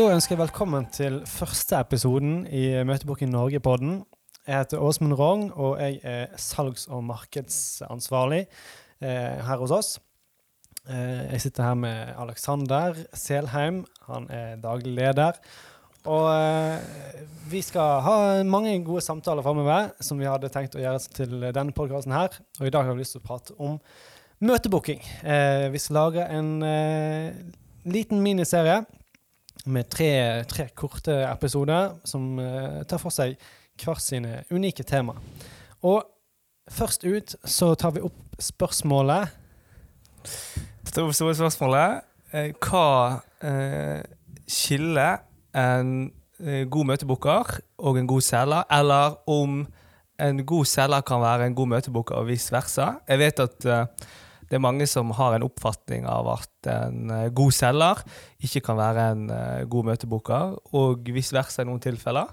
Da ønsker jeg velkommen til første episoden i Møteboken Norge-podden. Jeg heter Åsmund Rogn, og jeg er salgs- og markedsansvarlig eh, her hos oss. Eh, jeg sitter her med Alexander Selheim. Han er daglig leder. Og eh, vi skal ha mange gode samtaler framover som vi hadde tenkt å gjøre til denne podkasten her. Og i dag har vi lyst til å prate om møtebooking. Eh, vi skal lage en eh, liten miniserie med tre, tre korte episoder som uh, tar for seg hver sine unike tema. Og først ut så tar vi opp spørsmålet Store, store spørsmålet. Eh, Hva eh, skiller en eh, god møtebooker og en god selger, eller om en god selger kan være en god møtebooker og vice versa? Jeg vet at eh, det er mange som har en oppfatning av at en eh, god selger ikke kan være en eh, god møtebooker, og vice versa i noen tilfeller.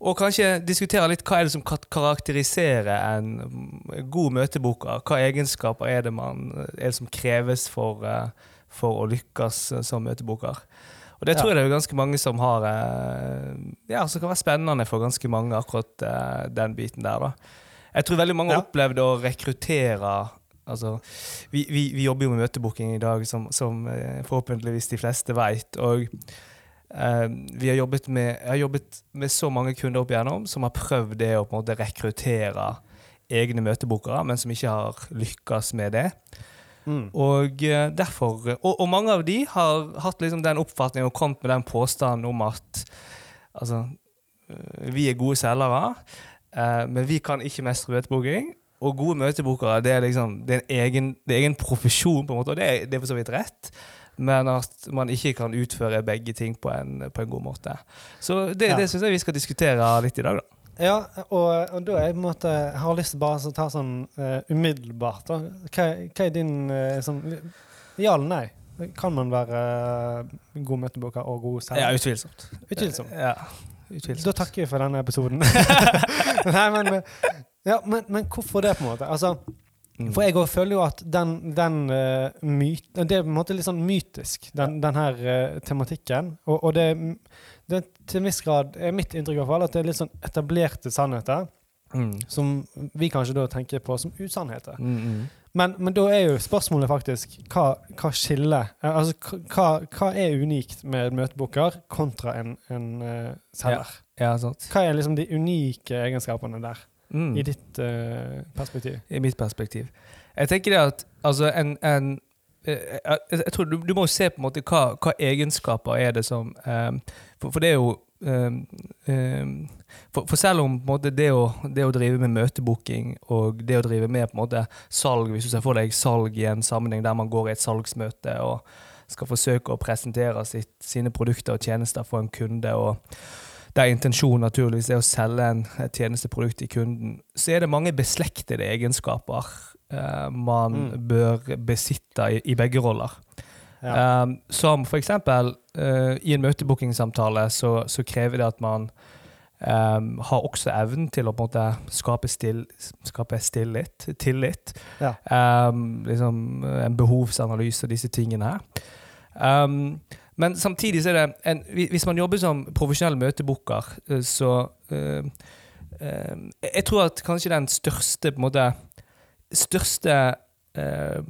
Og kanskje diskutere litt hva er det som karakteriserer en mm, god møtebooker. Hva egenskaper er det, man, er det som kreves for, eh, for å lykkes som møtebooker? Og det tror jeg det er ganske mange som har Ja, som kan være spennende for ganske mange, akkurat den biten der, da. Jeg tror veldig mange Ja. opplevd å rekruttere Altså, vi, vi, vi jobber jo med møtebooking i dag, som, som eh, forhåpentligvis de fleste vet. Og eh, vi har jobbet med, jeg har jobbet med så mange kunder opp igjennom som har prøvd det å på en måte rekruttere egne møtebookere, men som ikke har lykkes med det. mm. Og eh, derfor og, og mange av de har hatt liksom den oppfatningen og kommet med den påstanden om at altså, eh, vi er gode selgere, eh, men vi kan ikke mestre møtebooking. Og gode møtebookere det er liksom det er en egen, det er egen profesjon, på en måte, og det er, det er for så vidt rett. Men at man ikke kan utføre begge ting på en, på en god måte. Så det, Ja. det syns jeg vi skal diskutere litt i dag, da. Ja, og, og da jeg på en måte har lyst til bare å ta sånn uh, umiddelbart. Da. Hva, hva er din uh, sånn Ja eller nei? Kan man være uh, god møtebooker og god selger? Ja, utvilsomt. Utvilsomt. Ja, utvilsomt. Da takker jeg for denne episoden. nei, men, ja, men, men hvorfor det, på en måte? Altså, for jeg føler jo at den, den uh, myt, Det er på en måte litt sånn mytisk, den, den her uh, tematikken. Og, og det, det til en viss grad er mitt inntrykk i hvert fall, at det er litt sånn etablerte sannheter Mm. som vi kanskje da tenker på som usannheter. Mm, mm. Men, men da er jo spørsmålet faktisk hva, hva skiller eh, Altså hva, hva er unikt med møtebooker kontra en, en uh, selger? Ja, sant. Hva er liksom de unike egenskapene der, Mm. i ditt uh, perspektiv? I mitt perspektiv. Jeg tenker det at altså en, en jeg, jeg, jeg tror du, du må jo se på en måte hva, hva egenskaper er det som um, for, for det er jo um, um, for, for selv om måte, det, å, det å drive med møtebooking og det å drive med på en måte salg, hvis du ser for deg salg i en sammenheng der man går i et salgsmøte og skal forsøke å presentere sitt, sine produkter og tjenester for en kunde, og der intensjonen naturligvis er å selge en tjenesteprodukt til kunden, så er det mange beslektede egenskaper eh, man Mm. bør besitte i, i begge roller. Ja. Um, som for eksempel uh, i en møtebookingsamtale så, så krever det at man um, har også evnen til å på en måte skape, still, skape stillit, tillit. Ja. Um, liksom en behovsanalyse disse tingene her. Men samtidig så er det en, Hvis man jobber som profesjonell møtebooker, eh, så eh, eh, Jeg tror at kanskje den største på en måte Største eh,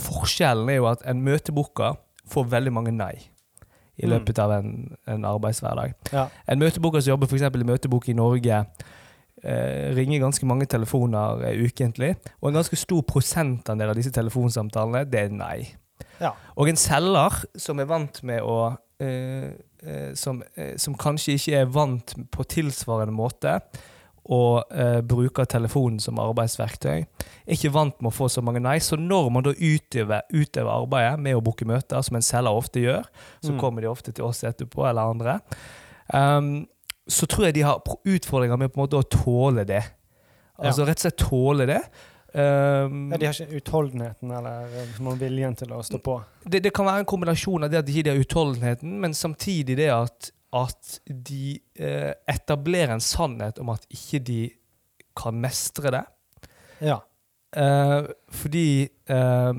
forskjellen er jo at en møtebooker får veldig mange nei i Mm. løpet av en, en arbeidshverdag. Ja. En møtebooker som jobber eksempel i Møtebok i Norge, eh, ringer ganske mange telefoner eh, ukentlig, og en ganske stor prosentandel av disse telefonsamtalene, det er nei. Ja. Og en selger som er vant med å eh, eh, som, eh, som kanskje ikke er vant på tilsvarende måte og eh, bruker telefonen som arbeidsverktøy, er ikke vant med å få så mange nei. Så når man da utøver, utøver arbeidet med å booke møter, som en selger ofte gjør, så Mm. kommer de ofte til oss etterpå, eller andre, um, så tror jeg de har utfordringer med på en måte å tåle det. Altså rett og slett tåle det. Um, Ja, de har ikke utholdenheten eller eh, liksom viljen til å stå på. det, det kan være en kombinasjon av det at de ikke har utholdenheten, men samtidig det at, at de eh, etablerer en sannhet om at ikke de kan mestre det. Ja. Eh, fordi eh,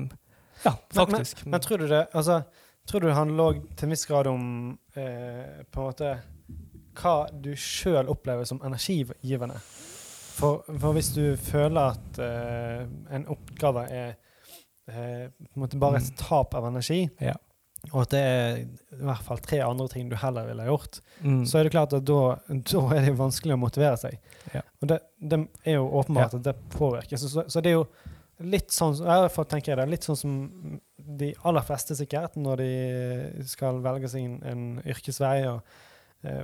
Ja, Men, men, faktisk. men tror du det Altså, tror du det handler til en viss grad om eh, på en måte hva du sjøl opplever som energigivende? For, for, hvis du føler at uh, en oppgave er uh, på en måte bare et Mm. tap av energi, Ja. og at det er i hvert fall tre andre ting du heller ville gjort, Mm. så er det klart at da, da er det vanskelig å motivere seg. Ja. Og det, det er jo åpenbart at det påvirker. Så, så, så det er jo litt sånn i tenker jeg det, litt sånn som de aller fleste sikkert når de skal velge seg en, en yrkesvei og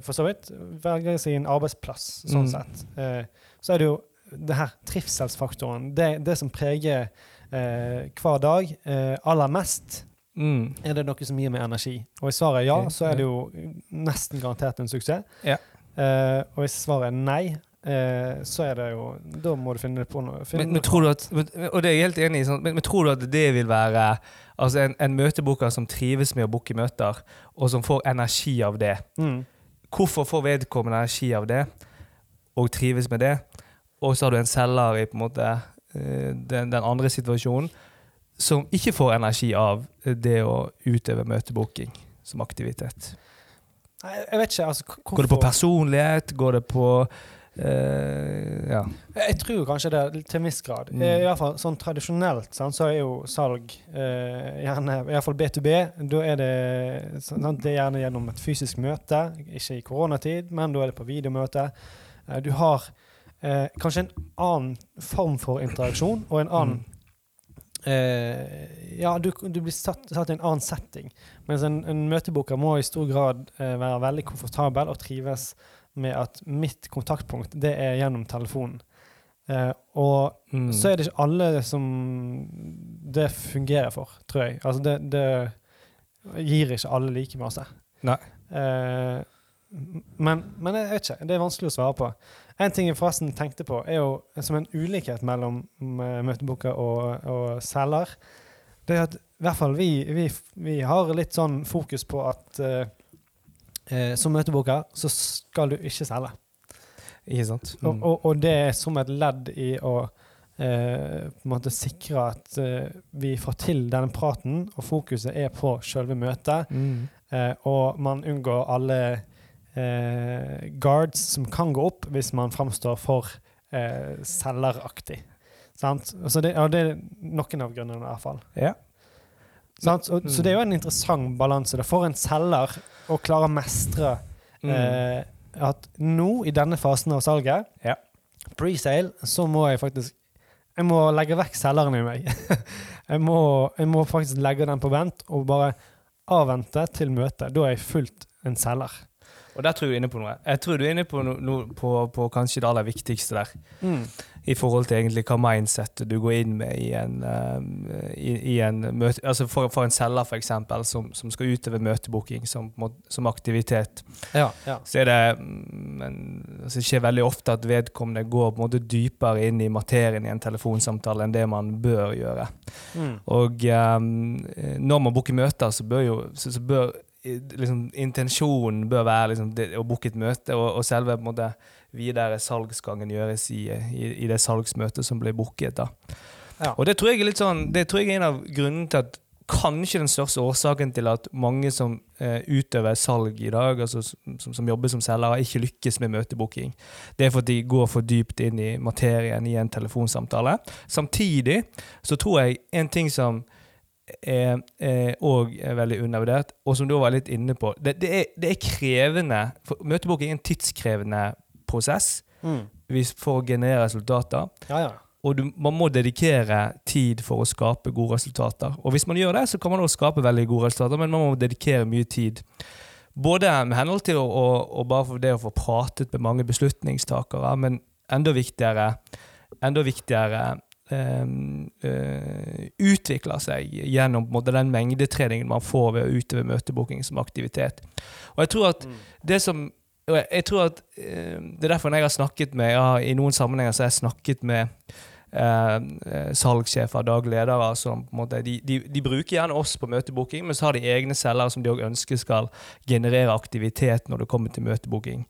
for så vidt velger sin arbeidsplass, sånn Mm. sett. Eh, så er det jo det her trivselsfaktoren, det, det som preger eh, hver dag eh, aller mest. Mm. Er det noe som gir meg energi? Og hvis svaret er ja, så er det jo nesten garantert en suksess. Ja. Eh, og hvis svaret er nei, eh, så er det jo Da må du finne på noe. Finne Men, men tror du at, og det er jeg helt enig i, sånn, men, men tror du at det vil være altså en, en møtebooker som trives med å booke møter, og som får energi av det? mm. Hvorfor får vedkommende energi av det, og trives med det? Og så har du en selger i på en måte eh, den, den andre situasjonen, som ikke får energi av det å utøve møtebooking som aktivitet. Jeg vet ikke. altså Går det på personlighet? Går det på eh, Ja. Jeg tror kanskje det til en viss grad. Mm. Eh, I hvert fall sånn Tradisjonelt sant, så er jo salg uh, gjerne Iallfall B2B. Da er det, sant, det er gjerne gjennom et fysisk møte, ikke i koronatid, men da er det på videomøte. Uh, du har uh, kanskje en annen form for interaksjon og en annen eh, Ja, du, du blir satt, satt i en annen setting. Mens en, en møteboker må i stor grad være veldig komfortabel og trives med at mitt kontaktpunkt det er gjennom telefonen. Eh, og Mm. så er det ikke alle som det fungerer for, tror jeg. Altså det, det gir ikke alle like masse. Nei. Eh, men, men jeg vet ikke. Det er vanskelig å svare på. En ting jeg forresten tenkte på, er jo som en ulikhet mellom møteboka møtebooker og, og selger. Det er at i hvert fall vi, vi, vi har litt sånn fokus på at eh, eh, som møtebooker så skal du ikke selge. Ikke sant? Og, Mm. og, og det er som et ledd i å eh, på en måte sikre at eh, vi får til denne praten, og fokuset er på selve møtet. Mm. Eh, og man unngår alle eh, guards som kan gå opp hvis man framstår for eh, selgeraktig. Sant? Altså det, ja, det er noen av grunnene, i hvert fall. Ja. Og, Så det er jo en interessant balanse Det for en selger å klare å mestre Mm. eh, at nå, i denne fasen av salget, Ja. presale, så må jeg faktisk Jeg må legge vekk selgeren i meg. jeg, må, jeg må faktisk legge den på vent og bare avvente til møtet. Da er jeg fullt en selger. Og der tror jeg du er inne på noe. Jeg tror du er inne på, no, no, på, på kanskje det aller viktigste der. I forhold til egentlig hva mindsettet du går inn med i en, eh, i, i en møte Altså for, for en selger, eksempel, som, som skal utøve møtebooking som, som aktivitet, Ja, ja. så er det men, altså Det skjer veldig ofte at vedkommende går på en måte dypere inn i materien i en telefonsamtale enn det man bør gjøre. Mm. Og um, når man booker møter, så bør jo så, så bør liksom, Intensjonen bør være liksom, det, å booke et møte, og, og selve på en måte, videre salgsgangen gjøres i, i, i det salgsmøtet som blir booket. Ja. Og det tror jeg er litt sånn, det tror jeg er en av grunnene til at Kanskje den største årsaken til at mange som eh, utøver salg i dag, altså som, som jobber som selgere, ikke lykkes med møtebooking. Det er fordi de går for dypt inn i materien i en telefonsamtale. Samtidig så tror jeg en ting som er, er, og er veldig undervurdert, og som du var litt inne på Det, det, er, det er krevende for Møtebooking er en tidskrevende prosess Mm. for å generere resultater. Ja, ja. Og du, man må dedikere tid for å skape gode resultater. Og hvis man gjør det, så kan man også skape veldig gode resultater, men man må dedikere mye tid. Både med henhold til å, å bare for det å få pratet med mange beslutningstakere, men enda viktigere, enda viktigere eh, utvikler seg gjennom måte, den mengdetreningen man får ved å utøve møtebooking som aktivitet. Og jeg tror at Mm. det som jeg, tror at eh, Det er derfor når jeg har snakket med ja, I noen sammenhenger så har jeg snakket med eh, eh, salgssjefer, dagledere som på en måte, de, de, de bruker gjerne oss på møtebooking, men så har de egne selgere som de også ønsker skal generere aktivitet når det kommer til møtebooking.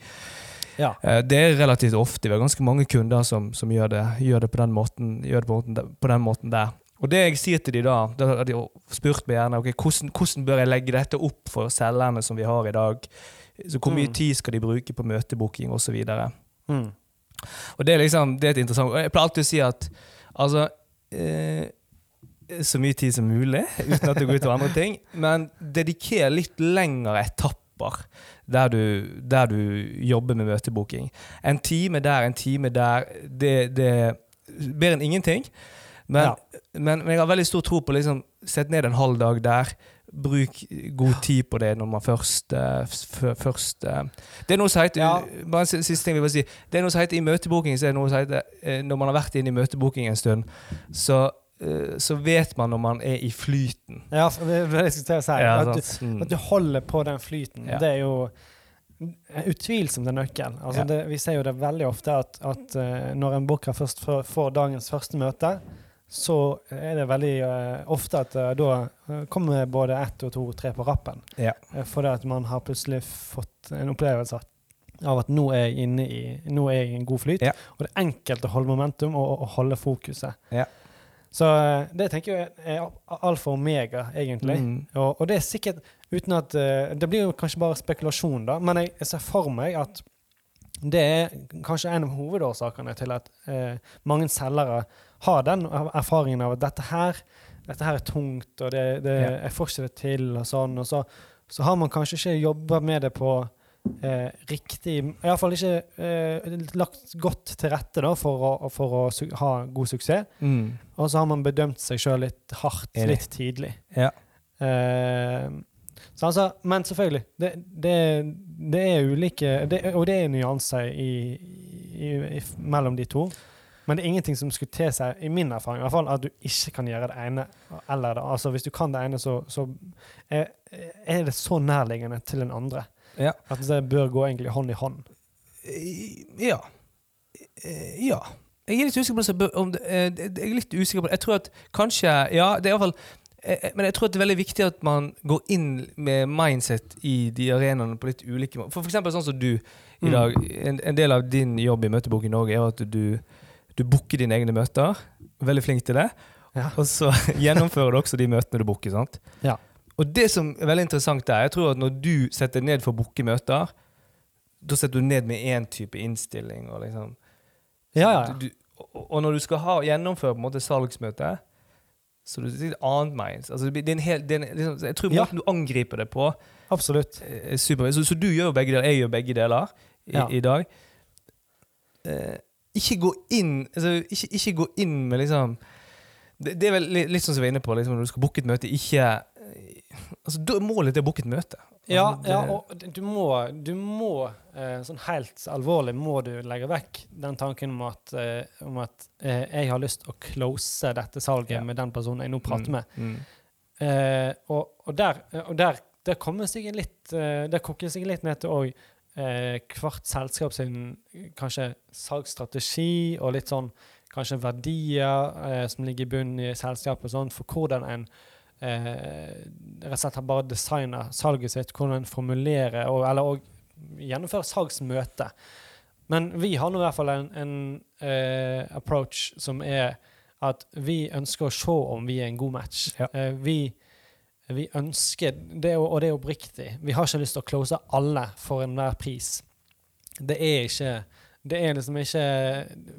Ja. Eh, det er relativt ofte. Vi har ganske mange kunder som, som gjør, det, gjør det på den måten, på, måten, på den måten der. Og det jeg sier til de da, da har de spurt meg gjerne okay, hvordan, hvordan bør jeg legge dette opp for selgerne som vi har i dag. Så Hvor mye Mm. tid skal de bruke på møtebooking osv. Mm. Og det er liksom, det er et interessant Jeg pleier alltid å si at altså eh, Så mye tid som mulig, uten at det går ut over andre ting. Men dediker litt lengre etapper der du, der du jobber med møtebooking. En time der, en time der. Det, det er bedre enn ingenting. Men, Ja. men, men jeg har veldig stor tro på liksom sette ned en halv dag der. Bruk god tid på det når man først, uh, først uh, Det er noe som heter Ja. Bare en siste ting jeg vil si. Det er noe som heter I møtebooking så er det noe som heter uh, Når man har vært inne i møtebooking en stund, så, så vet man når man er i flyten. Ja, det det det jeg skulle til å si. Ja, at, du. Mm. at du holder på den flyten, Ja. det er jo utvilsomt en nøkkel. Altså Ja. det, vi ser jo det veldig ofte at, at eh, når en booker først får, dagens første møte, så er det veldig uh, ofte at uh, da eh, kommer både ett og to og tre på rappen. Ja. Eh, fordi at man har plutselig fått en opplevelse av at nå er jeg inne i, nå er jeg i en god flyt. Ja. Og det er enkelt å holde momentum og, og holde fokuset. Ja. Så eh, det tenker jeg er alfa og omega, egentlig. Mm. Og, og det er sikkert uten at eh, Det blir jo kanskje bare spekulasjon, da, men jeg, jeg ser for meg at det er kanskje en av hovedårsakene til at eh, mange selgere har den erfaringen av at dette her, dette her er tungt, og det, det, Ja. jeg får ikke det til, og sånn. Og så, så har man kanskje ikke jobba med det på eh, riktig Iallfall ikke eh, lagt godt til rette da, for å, for å ha god suksess. Mm. Og så har man bedømt seg sjøl litt hardt litt tidlig. Ja. Eh, så altså, men selvfølgelig, det, det, det er ulike det, Og det er nyanser i, i, i, mellom de to. Men det er ingenting som skulle tilsi, i min erfaring, i hvert fall, at du ikke kan gjøre det ene eller det. Altså, hvis du kan det ene, så, så er, er det så nærliggende til den andre. Ja. At det bør gå egentlig hånd i hånd. Eh, Ja. Eh, Ja. Jeg er litt usikker på det. Om det, eh, jeg er litt usikker på det. Jeg tror at kanskje Ja, det er iallfall Men jeg tror det er veldig viktig at man går inn med mindset i de arenaene på litt ulike måter. For, for eksempel sånn som du i Mm. dag. En, en del av din jobb i Møtebok i Norge er at du, du booker dine egne møter. Veldig flink til det. Ja. Og så gjennomfører du også de møtene du booker. sant? Ja. Og det som er veldig interessant der, jeg tror at når du setter ned for å booke møter, da setter du ned med én type innstilling. og liksom... Ja, ja. Du, du, og, når du skal ha, gjennomføre på en måte salgsmøte, så er det et annet mind. Altså, det er hel, det er en, liksom, jeg tror Ja. måten du angriper det på, Absolutt. er super. Så, så du gjør jo begge deler. Jeg gjør begge deler i, Ja. i dag. Eh, ikke gå inn altså, ikke, ikke gå inn med liksom Det, det er vel litt, litt sånn som vi er inne på, liksom, når du skal booke et møte, ikke eh, altså, da er Målet å booke et møte. Ja, det- ja, og du må, du må eh, sånn helt alvorlig må du legge vekk den tanken om at, eh, om at eh, jeg har lyst å close dette salget Ja. med den personen jeg nå prater Mm, med. mm. Eh, og, og der, og der, der kommer sikkert litt eh, Der koker sikkert litt ned til òg eh, hvert selskap sin kanskje salgsstrategi og litt sånn kanskje verdier som ligger i bunnen i selskapet, sånn, for hvordan en rett og slett har bare designa salget sitt, hvordan en formulerer og, eller og gjennomfører salgsmøte. Men vi har nå i hvert fall en, en eh, approach som er at vi ønsker å se om vi er en god match. Ja. Eh, vi, vi ønsker, det, og det er oppriktig, vi har ikke lyst til å close alle for enhver pris. Det er ikke det er liksom ikke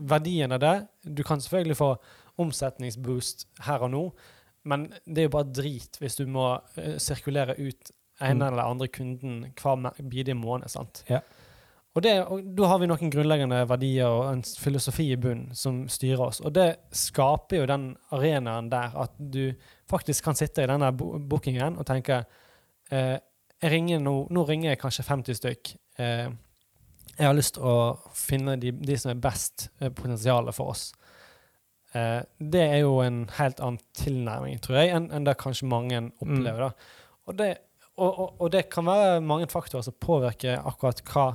verdien av det. Du kan selvfølgelig få omsetningsboost her og nå, men det er jo bare drit hvis du må eh, sirkulere ut en Mm. eller andre kunden hver bidige måned. sant? Ja. Og, det, og da har vi noen grunnleggende verdier og en filosofi i bunnen som styrer oss. Og det skaper jo den arenaen der at du faktisk kan sitte i denne bookingen og tenke eh, jeg ringer nå, nå ringer jeg kanskje 50 stykk. Eh, jeg har lyst til å finne de, de som er best eh, potensialet for oss. Eh, det er jo en helt annen tilnærming, tror jeg, enn en det kanskje mange opplever. da. Og det, og, og, og det kan være mange faktorer som påvirker akkurat hva,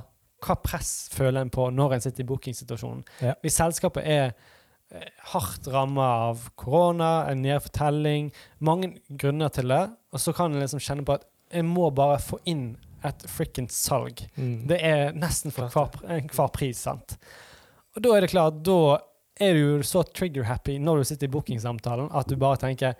hva press føler en på når en sitter i bookingsituasjonen. Ja. Hvis selskapet er eh, hardt ramma av korona, en nedfortelling, mange grunner til det, og så kan en liksom kjenne på at jeg må bare få inn et frikkent salg. Mm. Det er nesten for hver, hver pris, sant? Og da er det klart, da er du så trigger-happy når du sitter i bookingsamtalen at du bare tenker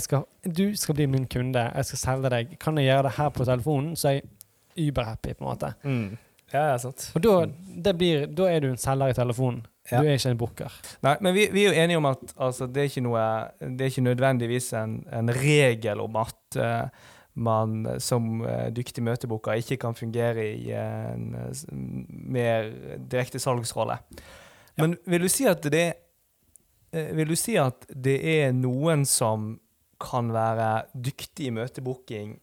skal, du skal bli min kunde, jeg skal selge deg. Kan jeg gjøre det her på telefonen, så er jeg uber-happy, på en måte. Mm. Ja, er sant. Og da, det blir, da er du en selger i telefonen. Ja. Du er ikke en booker. Nei, men vi, vi er jo enige om at altså, det, er noe, det er ikke nødvendigvis en, en regel om at uh, man som uh, dyktig møtebooker ikke kan fungere i en eh, mer direkte salgsrolle. Men vil du si at det eh, Vil du si at det er noen som kan være dyktig i møtebooking,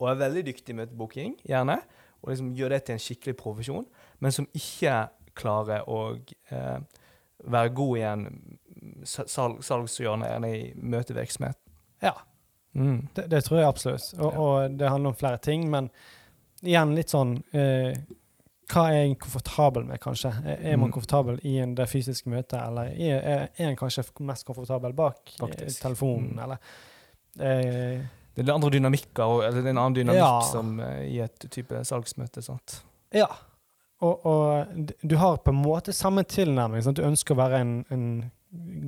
og er veldig dyktig i møtebooking, gjerne, og liksom gjør det til en skikkelig profesjon, men som ikke klarer å eh, være god i en salg, salgshjørne i møtevirksomhet. Ja, Mm. det, det tror jeg absolutt. Og, og det handler om flere ting, men igjen litt sånn eh, Hva er en komfortabel med, kanskje? Er man Mm. komfortabel i en, det fysiske møtet, eller er, er, en kanskje mest komfortabel bak eh, Faktisk. telefonen, Mm. eller eh, Det er andre dynamikker, eller det er en annen dynamikk Ja. som eh, i et type salgsmøte. sant? Ja. Og, og du har på en måte samme tilnærming. Sant? Du ønsker å være en, en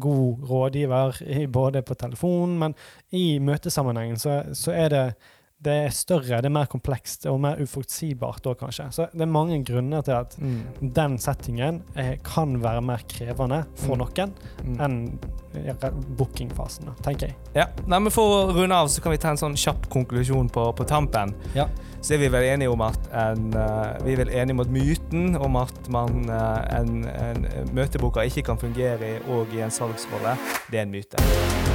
god rådgiver i, både på telefonen, men i møtesammenhengen så, så er det det er større, det er mer komplekst og mer uforutsigbart da, kanskje. Så det er mange grunner til at den settingen er, kan være mer krevende for Mm. noen Mm. enn bookingfasen, tenker jeg. Ja, Nei, men For å runde av så kan vi ta en sånn kjapp konklusjon på, på tampen. Ja. Så er vi vel enige om at en, eh, vi er vel enige om at myten om at man, eh, en, en møtebooker ikke kan fungere i, og i en salgsrolle, det er en myte.